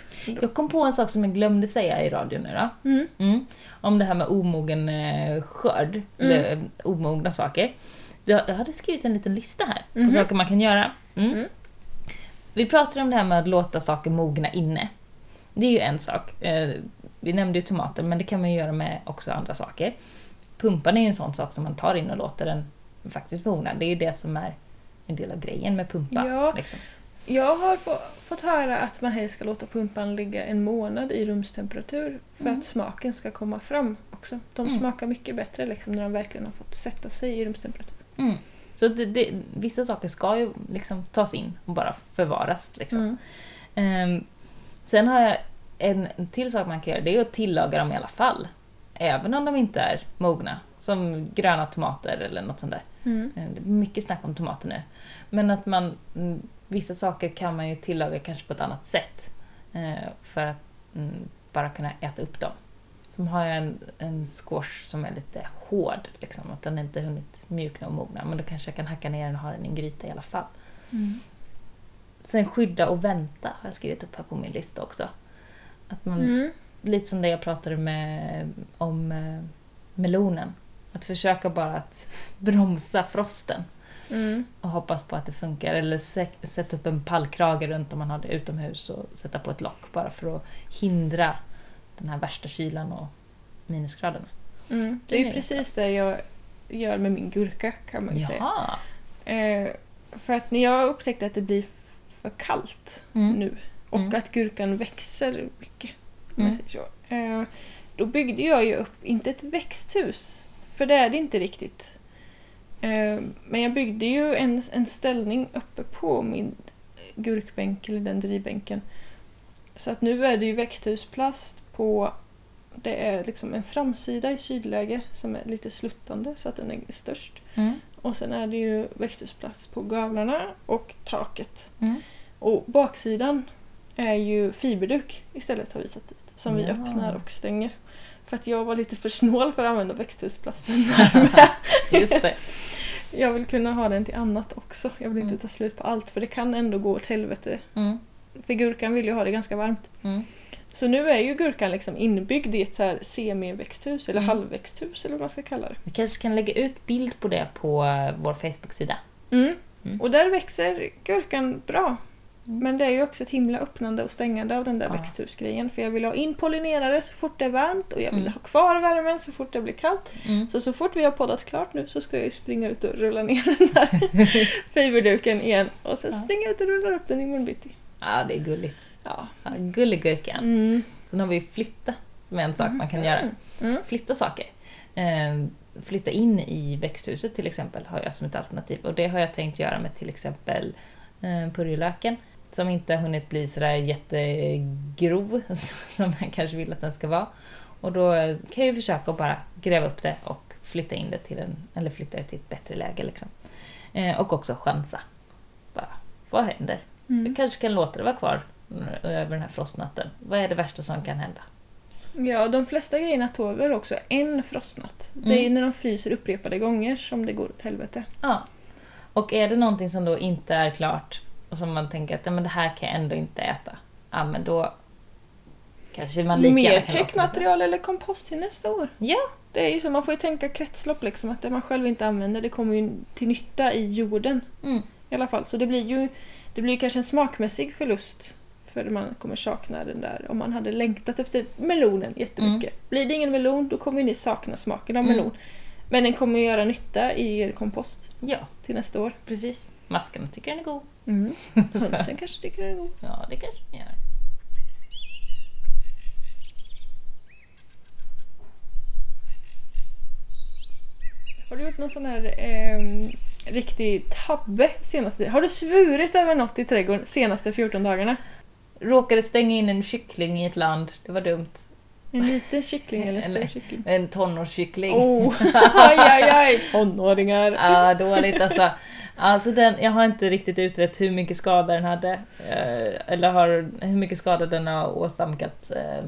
Jag kom på en sak som jag glömde säga i radion nu då. Mm. Mm. Om det här med omogen eh, skörd, eller eh, omogna saker. Jag, hade skrivit en liten lista här Mhm. på saker man kan göra. Mm. Mm. Vi pratade om det här med att låta saker mogna inne. Det är ju en sak. Eh, vi nämnde ju tomater, men det kan man ju göra med också andra saker. Pumpan är ju en sån sak som man tar in och låter den faktiskt mogna. Det är ju det som är en del av grejen med pumpa. Ja. Liksom. Jag har få, fått höra att man helst ska låta pumpan ligga en månad i rumstemperatur för Mm. att smaken ska komma fram också. De Mm. smakar mycket bättre liksom, när de verkligen har fått sätta sig i rumstemperatur. Mm. Så det, det, vissa saker ska ju liksom tas in och bara förvaras. Liksom. Ehm, sen har jag en, en till sak man kan göra, det är att tillaga dem i alla fall. Även om de inte är mogna. Som gröna tomater eller något sånt där. Mm. Eh, Det är mycket snack om tomater nu. Men att man, mm, vissa saker kan man ju tillaga kanske på ett annat sätt. eh, För att mm, bara kunna äta upp dem. Som har jag en, en squash som är lite hård, liksom, att den inte hunnit mjukna och mogna. Men då kanske jag kan hacka ner den och ha den i en gryta i alla fall. Mm. Sen skydda och vänta har jag skrivit upp här på min lista också. Att man, Mm. Lite som det jag pratade med, om eh, melonen. Att försöka bara att bromsa frosten Mm. och hoppas på att det funkar. Eller sä- sätta upp en pallkrage runt om man har det utomhus och sätta på ett lock bara för att hindra den här värsta kylan och minusgraderna. Mm. Det Det är ju precis det jag gör med min gurka kan man ju säga. Jaha! Eh, för att när jag upptäckte att det blir för kallt Mm. nu och Mm. att gurkan växer mycket, Mm. eh, då byggde jag ju upp, inte ett växthus, för det är det inte riktigt. Eh, men jag byggde ju en, en ställning uppe på min gurkbänk, eller den drivbänken. Så att nu är det ju växthusplast på det är liksom en framsida i sydläge som är lite sluttande så att den är störst. Mm. Och sen är det ju växthusplast på gavlarna och taket. Mm. Och baksidan är ju fiberduk istället har vi satt dit. Som vi Ja. öppnar och stänger. För att jag var lite för snål för att använda växthusplasten där. Just det. Jag vill kunna ha den till annat också. Jag vill inte Mm. ta slut på allt för det kan ändå gå åt helvete. Mm. För gurkan vill ju ha det ganska varmt. Mm. Så nu är ju gurkan liksom inbyggd i ett så här semi-växthus eller Mm. halvväxthus eller vad man ska kalla det. Vi kanske kan lägga ut bild på det på eh, vår Facebook-sida. Mm. Mm. Och där växer gurkan bra. Mm. Men det är ju också ett himla öppnande och stängande av den där Ja. växthusgrejen. För jag vill ha in pollinerare så fort det är varmt och jag vill Mm. ha kvar värmen så fort det blir kallt. Mm. Så så fort vi har poddat klart nu så ska jag ju springa ut och rulla ner den där fiberduken igen. Och sen Ja. springa ut och rulla upp den i munbyte. Ja, det är gulligt. Ja. Ja, Gulligurkan. Mm. Sen har vi flytta, som är en sak man kan göra. Mm. Mm. Flytta saker. Eh, flytta in i växthuset till exempel har jag som ett alternativ. Och det har jag tänkt göra med till exempel eh, purjolöken. Som inte har hunnit bli sådär jättegrov som man kanske vill att den ska vara. Och då kan jag ju försöka att bara gräva upp det och flytta in det till en, eller flytta det till ett bättre läge. Liksom. Eh, och också chansa. Bara, vad händer? Jag Mm. kanske kan låta det vara kvar över den här frostnatten. Vad är det värsta som kan hända? Ja, de flesta grejerna tål väl också en frostnatt. Det är Mm. när de fryser upprepade gånger som det går åt helvete. Ja. Och är det någonting som då inte är klart och som man tänker att ja, men det här kan jag ändå inte äta. Ja, men då kanske man lika Mer täckmaterial eller kompost till nästa år. Ja, Det är ju så, man får ju tänka kretslopp liksom. Att det man själv inte använder det kommer ju till nytta i jorden. mm. I alla fall. Så det blir ju det blir kanske en smakmässig förlust. För man kommer sakna den där. Om man hade längtat efter melonen jättemycket. Blir det ingen melon då kommer ni sakna smaken av Mm. melon. Men den kommer göra nytta i er kompost ja, till nästa år. precis. Maskarna tycker den är god. Mm. Hönsen kanske tycker den är god. Ja, det kanske de gör. Har du gjort någon sån här ehm, riktig tabbe senaste Har du svurit över något i trädgården senaste 14 dagarna? Råkade stänga in en kyckling i ett land. Det var dumt. En liten kyckling eller en stor kyckling? En tonårskyckling. Oh, aj, aj, aj! Tonåringar! Ja, dåligt alltså. Alltså den, jag har inte riktigt utrett hur mycket skada den hade. eh, Eller har, hur mycket skada den har åsamkat eh,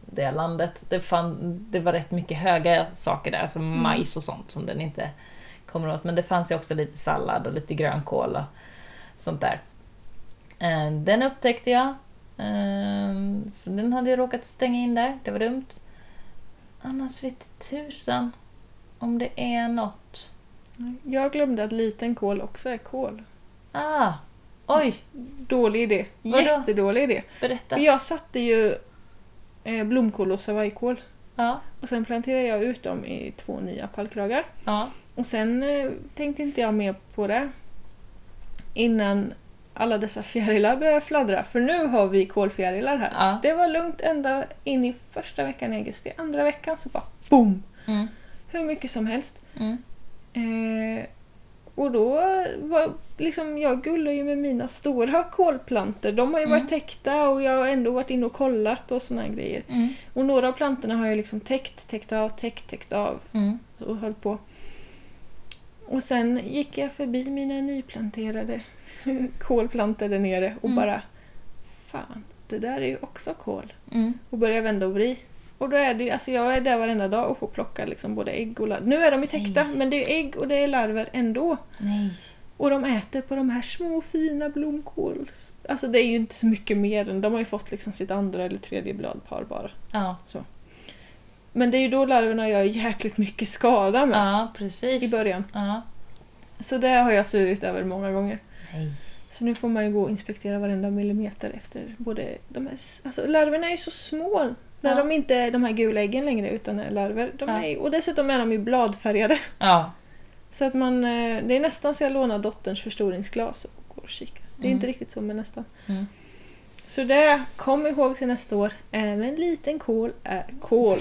det landet. Det, fann, det var rätt mycket höga saker där, som Mm. majs och sånt som den inte kommer åt. Men det fanns ju också lite sallad och lite grönkål och sånt där. Eh, Den upptäckte jag. Eh, Så den hade jag råkat stänga in där, det var dumt. Annars vet tusan om det är något. Jag glömde att liten kål också är kål. Ah, oj, Dålig idé. Vadå? Jättedålig idé. berätta. Jag satte ju eh, blomkål och savajkål. Ja, Och sen planterade jag ut dem i två nya pallkragar. ja, Och sen eh, tänkte inte jag mer på det innan alla dessa fjärilar börjar fladdra. För nu har vi kolfjärilar här. Ja. Det var lugnt ända in i första veckan i augusti. Andra veckan så bara boom! Mm. Hur mycket som helst. Mm. Eh, och då var liksom, jag gullar ju med mina stora kolplantor. De har ju Mm. varit täckta och jag har ändå varit inne och kollat och såna här grejer. Mm. Och några av plantorna har jag liksom täckt, täckt av, täckt, täckt av Mm. och höll på. Och sen gick jag förbi mina nyplanterade kolplantor där nere och Mm. bara Fan, det där är ju också kol. Mm. Och började vända och vri. Och då är det, alltså jag är där varenda dag och får plocka liksom både ägg och larver. Nu är de ju täckta Nej. men det är ägg och det är larver ändå. Nej. Och de äter på de här små fina blomkål... Alltså det är ju inte så mycket mer än, de har ju fått liksom sitt andra eller tredje bladpar bara. Ja. Men det är ju då larverna gör jäkligt mycket skada med ja, precis. i början. Ja. Så det har jag svurit över många gånger. Nej. Så nu får man ju gå och inspektera varenda millimeter efter både de här... Alltså larverna är ju så små när Ja. de inte är de här gula äggen längre utan är larver. De Ja. är, och dessutom är de ju bladfärgade. Ja. Så att man... eh, Det är nästan så jag lånar dotterns förstoringsglas och går och kikar. Det är Mm. inte riktigt så men nästan. Mm. Så det, kom ihåg till nästa år. Även liten kål är kål.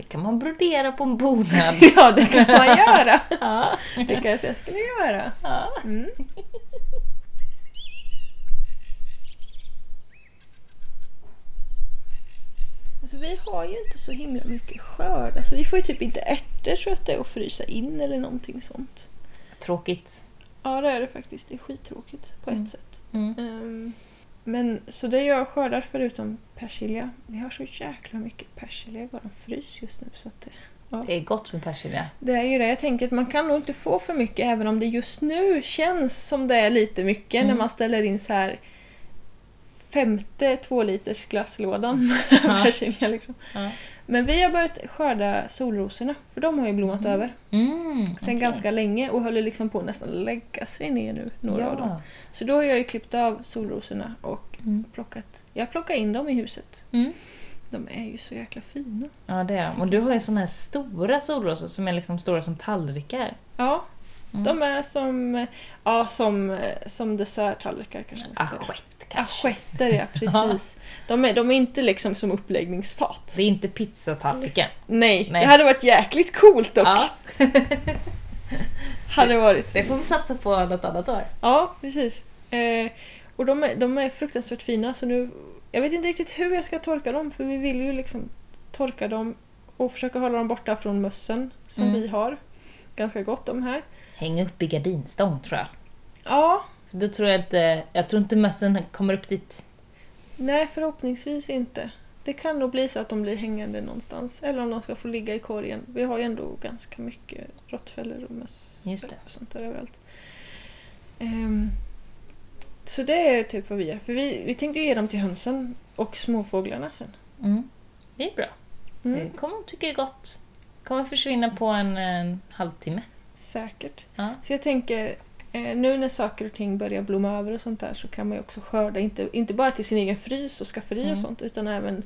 Det kan man brodera på en bonad. ja, det kan man göra. ja. Det kanske jag skulle göra. ja. Mm. Alltså vi har ju inte så himla mycket skörd. Alltså vi får ju typ inte ärtor så att det är att frysa in eller någonting sånt. Tråkigt. Ja det är det faktiskt. Det är skittråkigt på ett Mm. sätt. Mm. Ehm, men så det jag skördar förutom persilja. Vi har så jäkla mycket persilja i våran frys just nu. Så att det, Det är gott med persilja. det är ju det jag tänker att man kan nog inte få för mycket även om det just nu känns som det är lite mycket Mm. när man ställer in så här femte två liters glasslådan med Ja. persilja liksom. Ja. Men vi har börjat skörda solrosorna för de har ju blommat Mhm. över Mm, sen okej. ganska länge och håller liksom på att nästan lägga sig ner nu, några av dem. ja. Så då har jag ju klippt av solrosorna och Mm. plockat, jag plockar in dem i huset. Mm. De är ju så jäkla fina. Ja, det är de. Och du har ju såna här stora solrosor som är liksom stora som tallrikar. Ja, Mm. de är som, ja, som, som desserttallrikar kanske. Assiett kanske. Assietter ja, precis. De är, de är inte liksom som uppläggningsfat. Det är inte pizzatallriken. Nej, Nej. det hade varit jäkligt coolt dock. Ja, Hade varit. det får vi satsa på något annat år. Ja, precis. Eh, och de är, de är fruktansvärt fina så nu... Jag vet inte riktigt hur jag ska torka dem för vi vill ju liksom torka dem och försöka hålla dem borta från mössen som Mm. vi har. Ganska gott om här. Häng upp i gardinstång tror jag. Ja, För Då tror jag inte, jag tror inte mössen kommer upp dit. nej förhoppningsvis inte. Det kan nog bli så att de blir hängande någonstans. Eller om de ska få ligga i korgen. Vi har ju ändå ganska mycket råttfällor och möss och sånt där överallt. Ehm, så det är typ vad vi gör. För vi, vi tänkte ge dem till hönsen och småfåglarna sen. Mm. Det är bra. Mm, Det kommer de tycka är gott. kommer försvinna på en, en halvtimme. säkert. Ja. Så jag tänker, eh, nu när saker och ting börjar blomma över och sånt där så kan man ju också skörda, inte, inte bara till sin egen frys och skafferi och Mm. sånt, utan även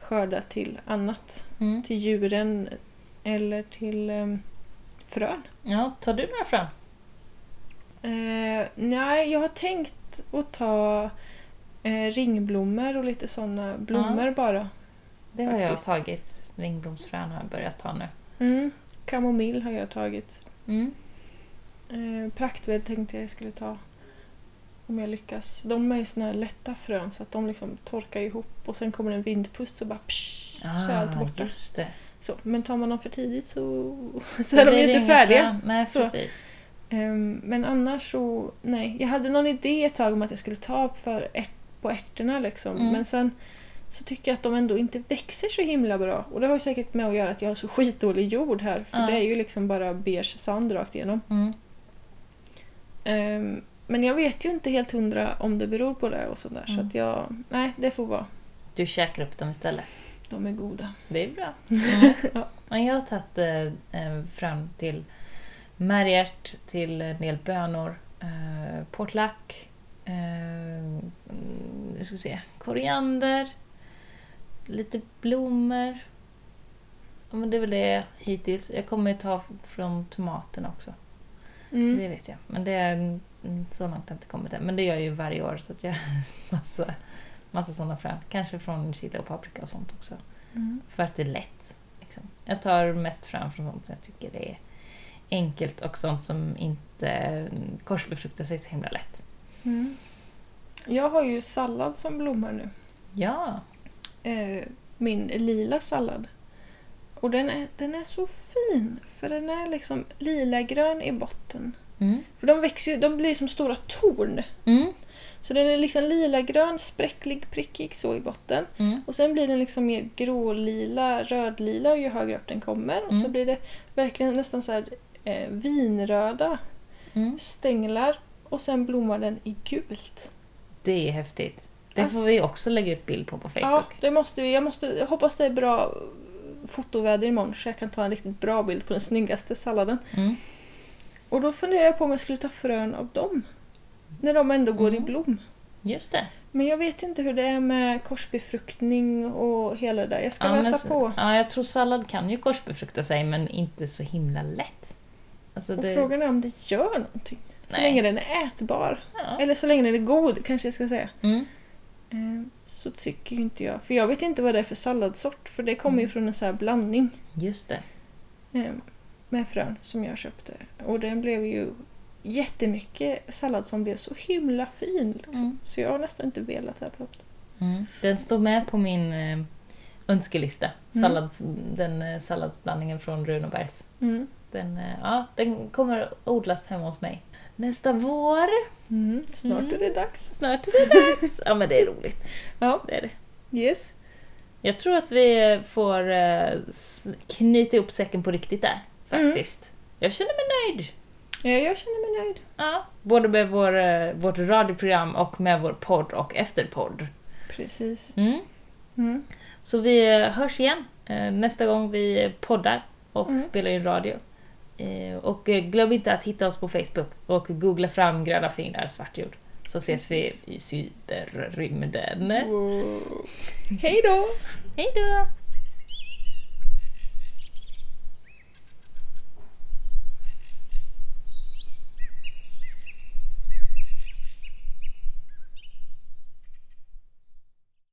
skörda till annat. Mm. Till djuren eller till eh, frön. ja, tar du några frön? Eh, nej, jag har tänkt att ta eh, ringblommor och lite sådana blommor bara. Det har jag Faktiskt. tagit. Ringblomsfrön har jag börjat ta nu. Mm. Kamomill har jag tagit. Mm. Eh, praktved tänkte jag skulle ta. Om jag lyckas. De är ju såna här lätta frön så att de liksom torkar ihop och sen kommer en vindpust så bara psh, så är allt borta. Ah, just det. Så, men tar man dem för tidigt så, så är de ju inte färdiga. Nej, Så. precis. Ehm, men annars så, nej. Jag hade någon idé ett tag om att jag skulle ta för ärt, på ärtorna liksom. Mm. Men sen så tycker jag att de ändå inte växer så himla bra. Och det har ju säkert med att göra att jag har så skitdålig jord här. För Ja. det är ju liksom bara beige sand rakt igenom. Mm. Ehm, men jag vet ju inte helt hundra om det beror på det och sådär. Så Mm. att jag, nej det får vara. Du käkar upp dem istället. De är goda. Det är bra. Ja. Ja, jag har tagit eh, eh, fram till märgärt, till en del bönor, eh, portlack, eh, mm, ska se, koriander, lite blommor. Ja, men det är väl det hittills. Jag kommer ta från tomaterna också. Mm. Det vet jag. Men det är, så långt har jag inte kommit än. Men det gör jag ju varje år så att jag massa, massa sådana frön. Kanske från chili och paprika och sånt också. Mm. För att det är lätt. Liksom. Jag tar mest frön från sånt som jag tycker är enkelt och sånt som inte korsbefruktar sig så himla lätt. Mm. Jag har ju sallad som blommar nu. Ja. Eh, min lila sallad. Och den är, den är så fin. För den är liksom lilagrön i botten. Mm. För de växer ju, de blir som stora torn. Mm. Så den är liksom lilagrön, spräcklig, prickig så i botten. Mm. Och sen blir den liksom mer grålila, rödlila ju högre upp den kommer. Och så Mm. blir det verkligen nästan så här eh, vinröda Mm. stänglar. Och sen blommar den i gult. Det är häftigt. Det Alltså- får vi också lägga ut bild på på Ja, Facebook. det måste vi. Jag, måste, jag hoppas det är bra fotoväder imorgon så jag kan ta en riktigt bra bild på den snyggaste salladen. Mm. Och då funderar jag på om jag skulle ta frön av dem. När de ändå går Mm. i blom. Just det. Men jag vet inte hur det är med korsbefruktning och hela det där. Jag ska Ja, läsa s- på. Ja, jag tror sallad kan ju korsbefrukta sig men inte så himla lätt. Alltså Och det... frågan är om det gör någonting. Så Nej. länge den är ätbar. Ja. Eller så länge den är god kanske jag ska säga. Mm. Eh, Så tycker ju inte jag. För jag vet inte vad det är för salladsort. För det kommer ju Mm. från en sån här blandning. Just det. eh, Med frön som jag köpte. Och den blev ju jättemycket sallad som blev så himla fin. Liksom. Mm. Så jag har nästan inte velat äta upp den. Mm. Den står med på min eh, önskelista. Mm. Sallads, Den eh, salladsblandningen från Runebergs. Mm. Den, ja, den kommer odlas hemma hos mig. Nästa vår. Mm. Snart Mm. är det dags. Snart är det dags. Ja men det är roligt. Ja, Det är det. yes. Jag tror att vi får eh, knyta ihop säcken på riktigt där. Faktiskt. Jag känner mig nöjd. Ja, jag känner mig nöjd. Ja, både med vår, eh, vårt radioprogram och med vår podd och efterpodd. Precis. Mm. Mm. Så vi eh, hörs igen nästa gång vi poddar och Mm. spelar in radio. Eh, Och eh, glöm inte att hitta oss på Facebook och googla fram gröna fingrar svartjord. Så ses vi i cyberrymden. Wow. Hej då! Hej då!